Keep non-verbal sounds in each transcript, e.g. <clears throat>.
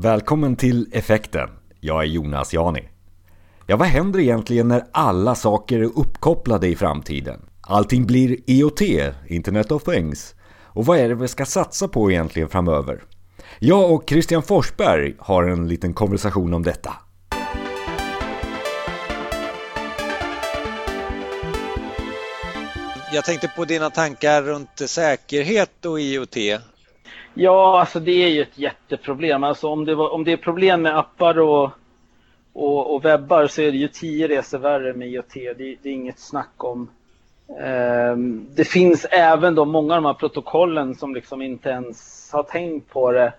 Välkommen till Effekten. Jag är Jonas Jani. Ja, vad händer egentligen när alla saker är uppkopplade i framtiden? Allting blir IoT, Internet of Things. Och vad är det vi ska satsa på egentligen framöver? Jag och Christian Forsberg har en liten konversation om detta. Jag tänkte på dina tankar runt säkerhet och IoT. Ja, alltså det är ju ett jätteproblem. Alltså om det, var, om det är problem med appar och, och, och webbar så är det ju tio resor värre med IoT. Det, det är inget snack om. Um, det finns även då många av de här protokollen som liksom inte ens har tänkt på det.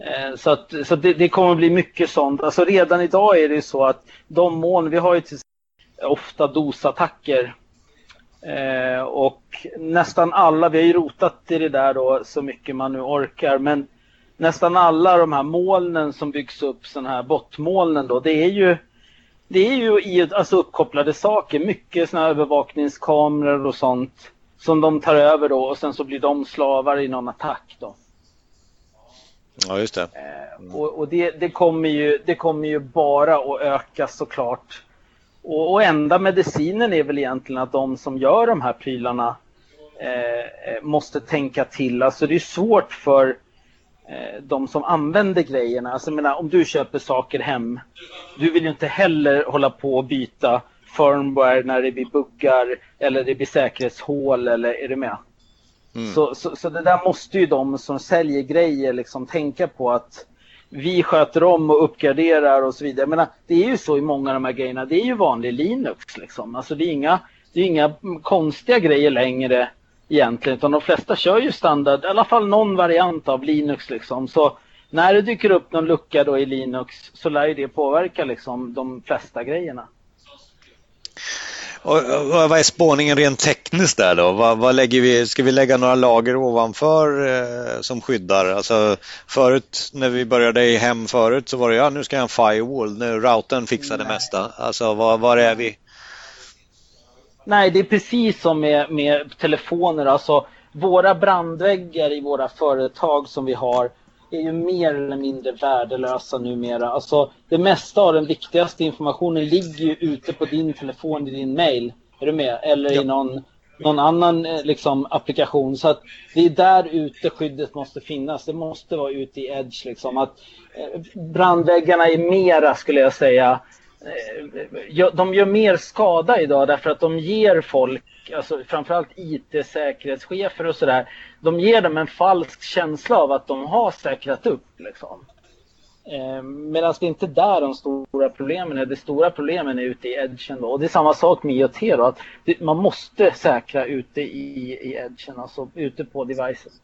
Uh, så att, så det, det, kommer bli mycket sånt. Alltså redan idag är det ju så att de moln, vi har ju till, ofta dosattacker Eh, och nästan alla, vi har ju rotat i det där då så mycket man nu orkar, men nästan alla de här molnen som byggs upp, sådana här bottmolnen då, det är ju det är ju i, alltså uppkopplade saker, mycket sådana här övervakningskameror och sånt som de tar över då och sen så blir de slavar i någon attack då. Ja, just det. Eh, och, och det, det, kommer ju, det kommer ju bara att öka såklart och, och enda medicinen är väl egentligen att de som gör de här prylarna eh, eh, måste tänka till. Alltså det är svårt för eh, de som använder grejerna. Alltså jag menar, om du köper saker hem, du vill ju inte heller hålla på och byta firmware när det blir buggar eller det blir säkerhetshål eller är du med? Mm. Så, så, så, det där måste ju de som säljer grejer liksom tänka på att vi sköter om och uppgraderar och så vidare. Jag menar, det är ju så i många av de här grejerna. Det är ju vanlig Linux liksom. Alltså det är inga, det är inga konstiga grejer längre egentligen. Utan de flesta kör ju standard, i alla fall någon variant av Linux liksom. Så när det dyker upp någon lucka då i Linux så lär ju det påverka liksom de flesta grejerna. Och, och, vad är spårningen rent tekniskt där då? Vad, vad, lägger vi, ska vi lägga några lager ovanför eh, som skyddar? Alltså förut när vi började i hem förut så var det ja nu ska jag ha en firewall, nu routern fixar det mesta. Alltså var, var är vi? Nej, det är precis som med, med telefoner. Alltså våra brandväggar i våra företag som vi har är ju mer eller mindre värdelösa numera. Alltså, det mesta av den viktigaste informationen ligger ju ute på din telefon i din mail. Är du med? Eller ja. i någon, någon annan eh, liksom, applikation. Så att det är där ute skyddet måste finnas. Det måste vara ute i Edge. Liksom. Att, eh, brandväggarna är mera, skulle jag säga, Eh, de gör mer skada idag därför att de ger folk alltså framförallt IT-säkerhetschefer och sådär, de ger dem en falsk känsla av att de har säkrat upp. Liksom. Eh, medan det är inte där de stora problemen är. De stora problemen är ute i edgen. Då. Och det är samma sak med IoT. Då, att man måste säkra ute i, i edgen, alltså ute på devices.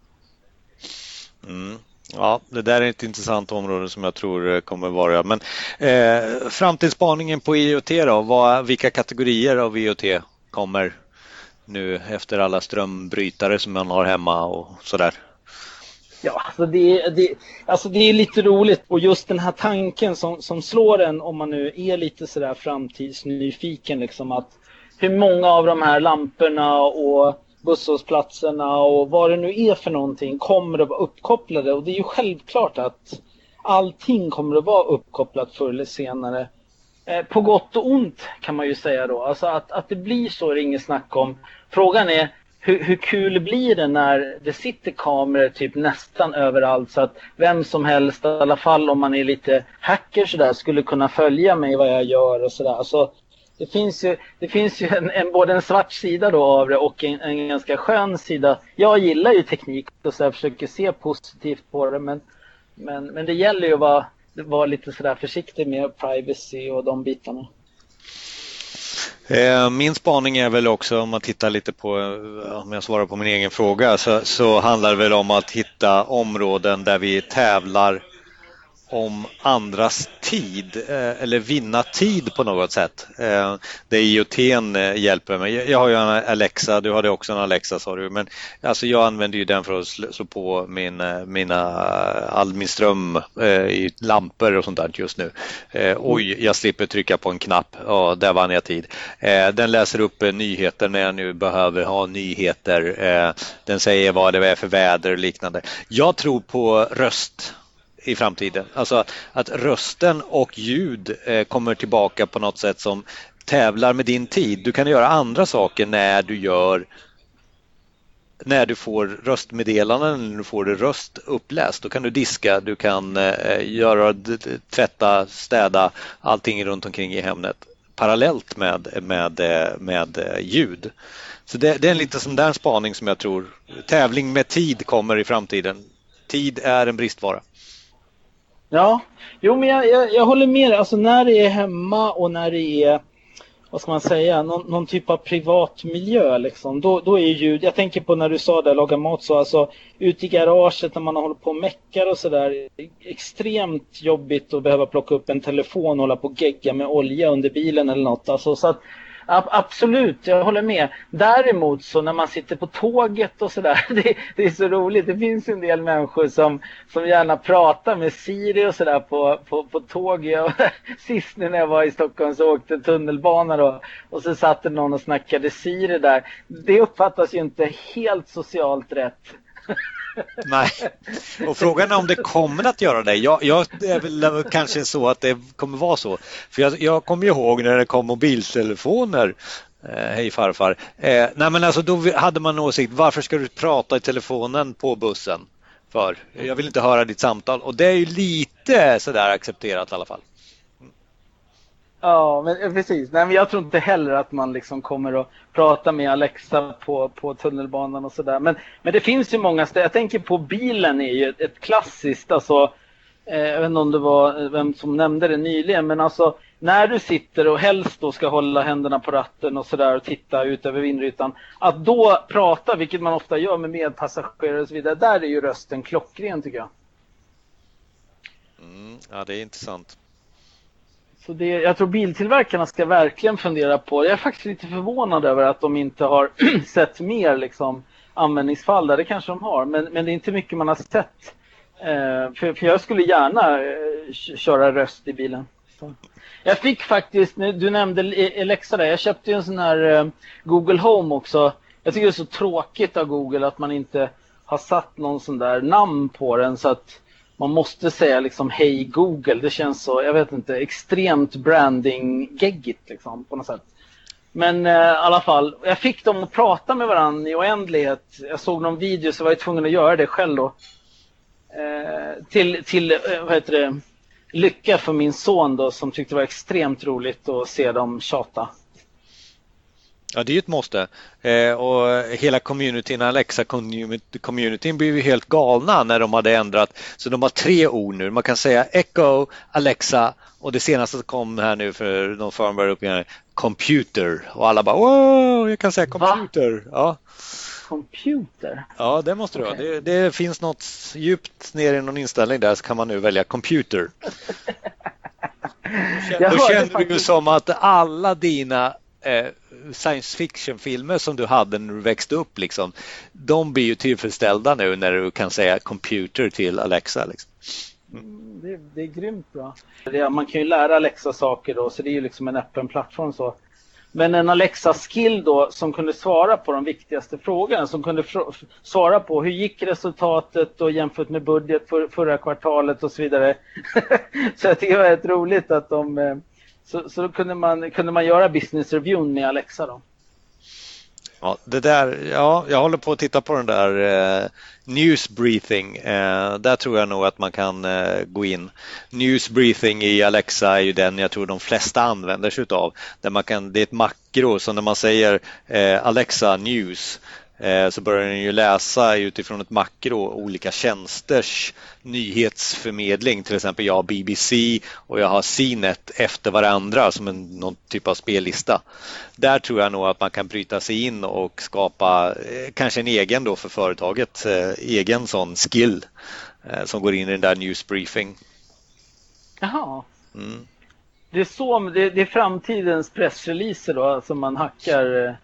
Ja, det där är ett intressant område som jag tror eh, kommer vara. Men eh, framtidsspaningen på IoT då? Vad, vilka kategorier av IoT kommer nu efter alla strömbrytare som man har hemma och sådär? Ja, alltså det, det, alltså det är lite roligt och just den här tanken som, som slår en om man nu är lite sådär framtidsnyfiken liksom att hur många av de här lamporna och busshållplatserna och vad det nu är för någonting kommer att vara uppkopplade och det är ju självklart att allting kommer att vara uppkopplat förr eller senare. Eh, på gott och ont kan man ju säga då. Alltså att, att det blir så är det inget snack om. Frågan är hur, hur, kul blir det när det sitter kameror typ nästan överallt så att vem som helst, i alla fall om man är lite hacker sådär, skulle kunna följa mig vad jag gör och sådär. Alltså, det finns ju, det finns ju en, en, både en svart sida då av det och en, en ganska skön sida. Jag gillar ju teknik och så jag försöker se positivt på det men, men, men det gäller ju att vara vara lite sådär försiktig med privacy och de bitarna. Eh, min spaning är väl också om man tittar lite på, eh, om jag svarar på min egen fråga, så, så handlar det väl om att hitta områden där vi tävlar om andras tid eh, eller vinna tid på något sätt. Eh, det IoT eh, hjälper mig. Jag har ju en Alexa, du hade också en Alexa sa du, men alltså jag använder ju den för att slå på min, mina, all min ström i lampor och sånt där just nu. Oj, jag slipper trycka på en knapp, ja, där vann jag tid. Den läser upp nyheter när jag nu behöver ha nyheter. Den säger vad det är för väder och liknande. Jag tror på röst i framtiden. Alltså att rösten och ljud eh, kommer tillbaka på något sätt som tävlar med din tid. Du kan göra andra saker när du gör när du får röstmeddelanden, när du får röst uppläst, då kan du diska, du kan eh, göra, tvätta, städa, allting runt omkring i hemmet parallellt med, med, eh, med ljud. Så det, det är en liten sån där spaning som jag tror, tävling med tid kommer i framtiden. Tid är en bristvara. Ja, jo men jag, jag, jag håller med Alltså när det är hemma och när det är vad ska man säga, någon, någon, typ av privat miljö liksom. Då, då är ljud, jag tänker på när du sa det, laga mat så, alltså ute i garaget när man håller på och meckar och sådär. Extremt jobbigt att behöva plocka upp en telefon och hålla på och gegga med olja under bilen eller något. Alltså, så att Absolut, jag håller med. Däremot så när man sitter på tåget och sådär, <laughs> det, det, är så roligt. Det finns en del människor som, som gärna pratar med Siri och sådär på, på, på tåg. Jag, <laughs> sist när jag var i Stockholm så åkte tunnelbana då, och så satt det någon och snackade Siri där. Det uppfattas ju inte helt socialt rätt. <laughs> Nej, och frågan är om det kommer att göra det. Jag, jag, det är väl kanske så att det kommer vara så. För jag, jag kommer ihåg när det kom mobiltelefoner eh, Hej farfar. Eh, nej men alltså då hade man åsikt, varför ska du prata i telefonen på bussen? För jag vill inte höra ditt samtal och det är ju lite sådär accepterat i alla fall. Ja, men eh, precis. Nej, men jag tror inte heller att man liksom kommer att prata med Alexa på, på tunnelbanan och sådär. Men, men det finns ju många ställen. Jag tänker på bilen är ju ett, ett klassiskt, alltså, eh, jag vet inte om det var eh, vem som nämnde det nyligen, men alltså när du sitter och helst då ska hålla händerna på ratten och sådär och titta ut över vindrutan. Att då prata, vilket man ofta gör med medpassagerare och så vidare, där är ju rösten klockren tycker jag. Mm, ja, det är intressant. Så det, jag tror biltillverkarna ska verkligen fundera på det. Jag är faktiskt lite förvånad över att de inte har <clears throat> sett mer liksom, användningsfall där. Det kanske de har, men, men det är inte mycket man har sett. Eh, för, för, jag skulle gärna eh, köra röst i bilen. Så. Jag fick faktiskt, du nämnde eh, Alexa där, jag köpte ju en sån här eh, Google Home också. Jag tycker det är så tråkigt av Google att man inte har satt någon sån där namn på den så att man måste säga liksom hej Google. Det känns så, jag vet inte, extremt branding-geggigt liksom på något sätt. Men eh, i alla fall, jag fick dem att prata med varandra i oändlighet. Jag såg någon video så var jag tvungen att göra det själv då. Eh, till, till eh, vad heter det, lycka för min son då som tyckte det var extremt roligt att se dem tjata. Ja, det är ju ett måste. Eh, och hela communityn, Alexa-communityn blev ju helt galna när de hade ändrat. Så de har tre ord nu. Man kan säga Echo, Alexa och det senaste som kom här nu för någon firmware uppgradering, Computer. Och alla bara wow, jag kan säga computer. Ja. Computer? Ja, det måste du okay. ha. Det, det, finns något djupt ner i någon inställning där så kan man nu välja computer. <laughs> Då känner du ju som att alla dina eh, science fiction-filmer som du hade när du växte upp, liksom, de blir ju tillfredsställda nu när du kan säga computer till Alexa. Liksom. Mm. Det, det, är grymt bra. Det, man kan ju lära Alexa saker då, så det är ju liksom en öppen plattform. så. Men en Alexa-skill då som kunde svara på de viktigaste frågorna, som kunde svara på hur gick resultatet och jämfört med budget för förra kvartalet och så vidare. <laughs> så jag tycker det var rätt roligt att de eh, så, så då kunde man, kunde man göra business review med Alexa då. Ja, det där, ja, jag håller på att titta på den där eh, News briefing. Eh, där tror jag nog att man kan eh, gå in. News briefing i Alexa är ju den jag tror de flesta använder sig utav. Där man kan, det är ett makro, så när man säger eh, Alexa News så börjar den ju läsa utifrån ett makro olika tjänsters nyhetsförmedling. Till exempel jag har BBC och jag har CNET efter varandra som en, någon typ av spellista. Där tror jag nog att man kan bryta sig in och skapa eh, kanske en egen då för företaget, eh, egen sån skill som går in i den där newsbriefing. Jaha. Mm. Det är så, det är framtidens pressreleaser då som man hackar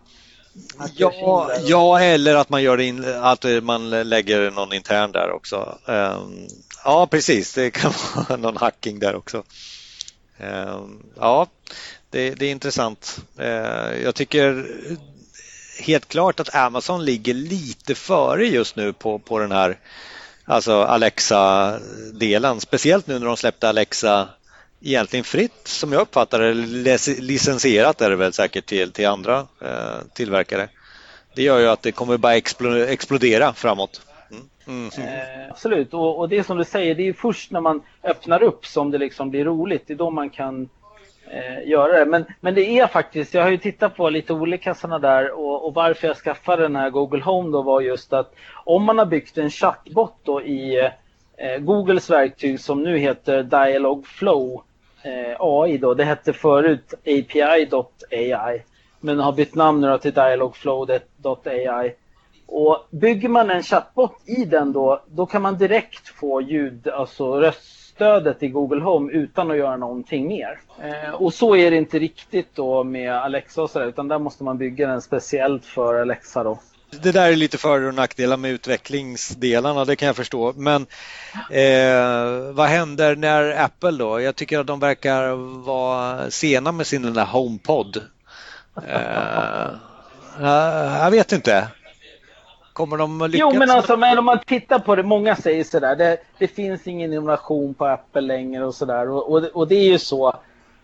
Ja, ja, eller att man gör in, att man lägger någon intern där också. Ehm, ja, precis, det kan <laughs> vara någon hacking där också. Ehm, ja, det, det är intressant. Ehm, jag tycker helt klart att Amazon ligger lite före just nu på, på den här Alltså Alexa-delen, speciellt nu när de släppte Alexa egentligen fritt som jag uppfattar det, licensierat är det väl säkert till, till andra eh, tillverkare. Det gör ju att det kommer bara explodera framåt. Mm. Mm. Eh, absolut, och, och, det som du säger, det är först när man öppnar upp som det liksom blir roligt. Det är då man kan eh, göra det. Men, men det är faktiskt, jag har ju tittat på lite olika sådana där och, och, varför jag skaffade den här Google Home då var just att om man har byggt en chatbot då i eh, Googles verktyg som nu heter Dialogflow Flow Eh, AI då, det hette förut API.ai men har bytt namn nu till Dialogflow.ai och bygger man en chatbot i den då, då kan man direkt få ljud, alltså röststödet i Google Home utan att göra någonting mer. Eh, och så är det inte riktigt då med Alexa och sådär, utan där måste man bygga den speciellt för Alexa då. Det där är lite för och nackdelar med utvecklingsdelarna, det kan jag förstå. Men eh, vad händer när Apple då? Jag tycker att de verkar vara sena med sin den där HomePod. Eh, jag vet inte. Kommer de lyckas? Jo, men alltså, men om man tittar på det, många säger sådär, det, det finns ingen innovation på Apple längre och sådär. Och, och, och, det är ju så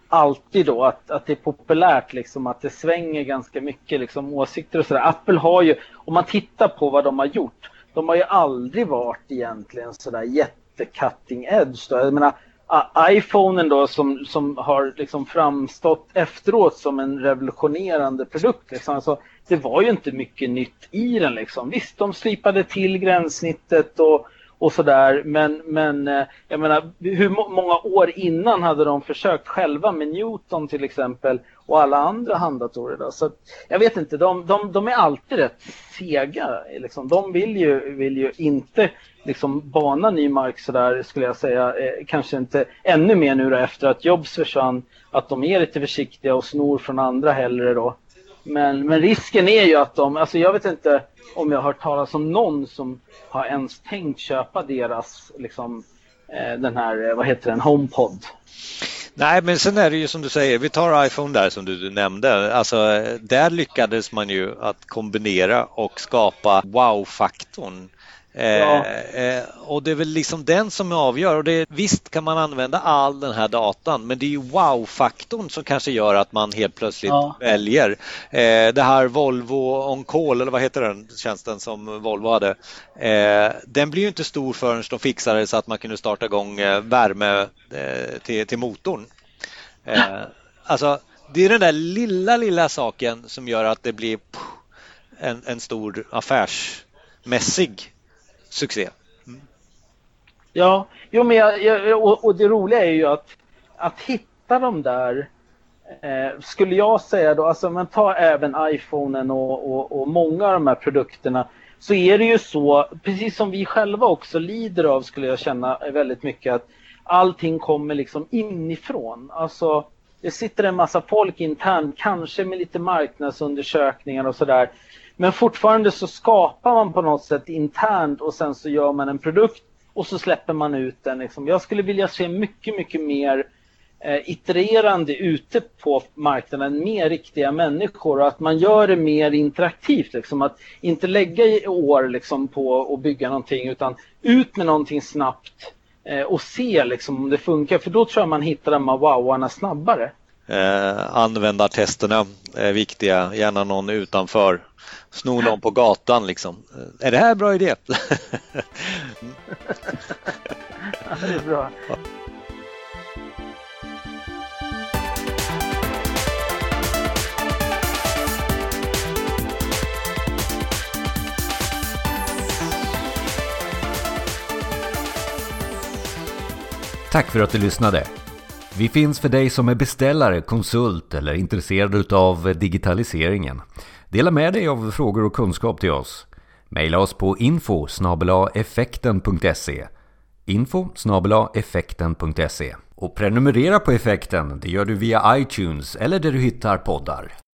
alltid då att, att det är populärt liksom, att det svänger ganska mycket liksom, åsikter och sådär. Apple har ju, om man tittar på vad de har gjort, de har ju aldrig varit egentligen sådär jättecutting edge. Då. Jag menar, iPhonen då som, som har liksom framstått efteråt som en revolutionerande produkt. Liksom. Alltså, det var ju inte mycket nytt i den liksom. Visst, de slipade till gränssnittet och, och sådär. Men, men eh, jag menar, hur många år innan hade de försökt själva med Newton till exempel och alla andra handdatorer. Då? Så jag vet inte, de, de, de är alltid rätt sega. Liksom. De vill ju, vill ju inte liksom bana ny mark sådär skulle jag säga. Eh, kanske inte ännu mer nu då efter att Jobs försvann. Att de är lite försiktiga och snor från andra hellre då. Men, men risken är ju att de, alltså jag vet inte om jag har hört talas om någon som har ens tänkt köpa deras, liksom, eh, den här, eh, vad heter den, HomePod. Nej, men sen är det ju som du säger, vi tar iPhone där som du nämnde. Alltså, där lyckades man ju att kombinera och skapa wow-faktorn Ja. Eh, och det är väl liksom den som avgör. Och det, visst kan man använda all den här datan men det är ju wow-faktorn som kanske gör att man helt plötsligt ja. väljer. Eh, det här Volvo On Call, eller vad heter den tjänsten som Volvo hade? Eh, den blir ju inte stor förrän de fixade så att man kunde starta igång eh, värme eh, till, till motorn. Eh, alltså, det är den där lilla, lilla saken som gör att det blir en, en stor affärsmässig succé. Mm. Ja, jo, men jag, jag, och, och, det roliga är ju att, att hitta de där eh, skulle jag säga då, alltså man tar även iPhonen och, och, och, många av de här produkterna så är det ju så, precis som vi själva också lider av skulle jag känna väldigt mycket att allting kommer liksom inifrån. Alltså det sitter en massa folk internt, kanske med lite marknadsundersökningar och sådär men fortfarande så skapar man på något sätt internt och sen så gör man en produkt och så släpper man ut den. Liksom. Jag skulle vilja se mycket, mycket mer eh, itererande ute på marknaden med riktiga människor och att man gör det mer interaktivt. Liksom. Att inte lägga i år liksom, på att bygga någonting utan ut med någonting snabbt eh, och se liksom, om det funkar. För då tror jag man hittar de här wowarna snabbare. Eh, användartesterna är viktiga, gärna någon utanför Sno någon på gatan liksom. Är det här en bra idé? ja, <laughs> det är bra. Tack för att du lyssnade. Vi finns för dig som är beställare, konsult eller intresserad av digitaliseringen. Dela med dig av frågor och kunskap till oss. Maila oss på info effekten.se info effekten.se Och prenumerera på effekten, det gör du via iTunes eller där du hittar poddar.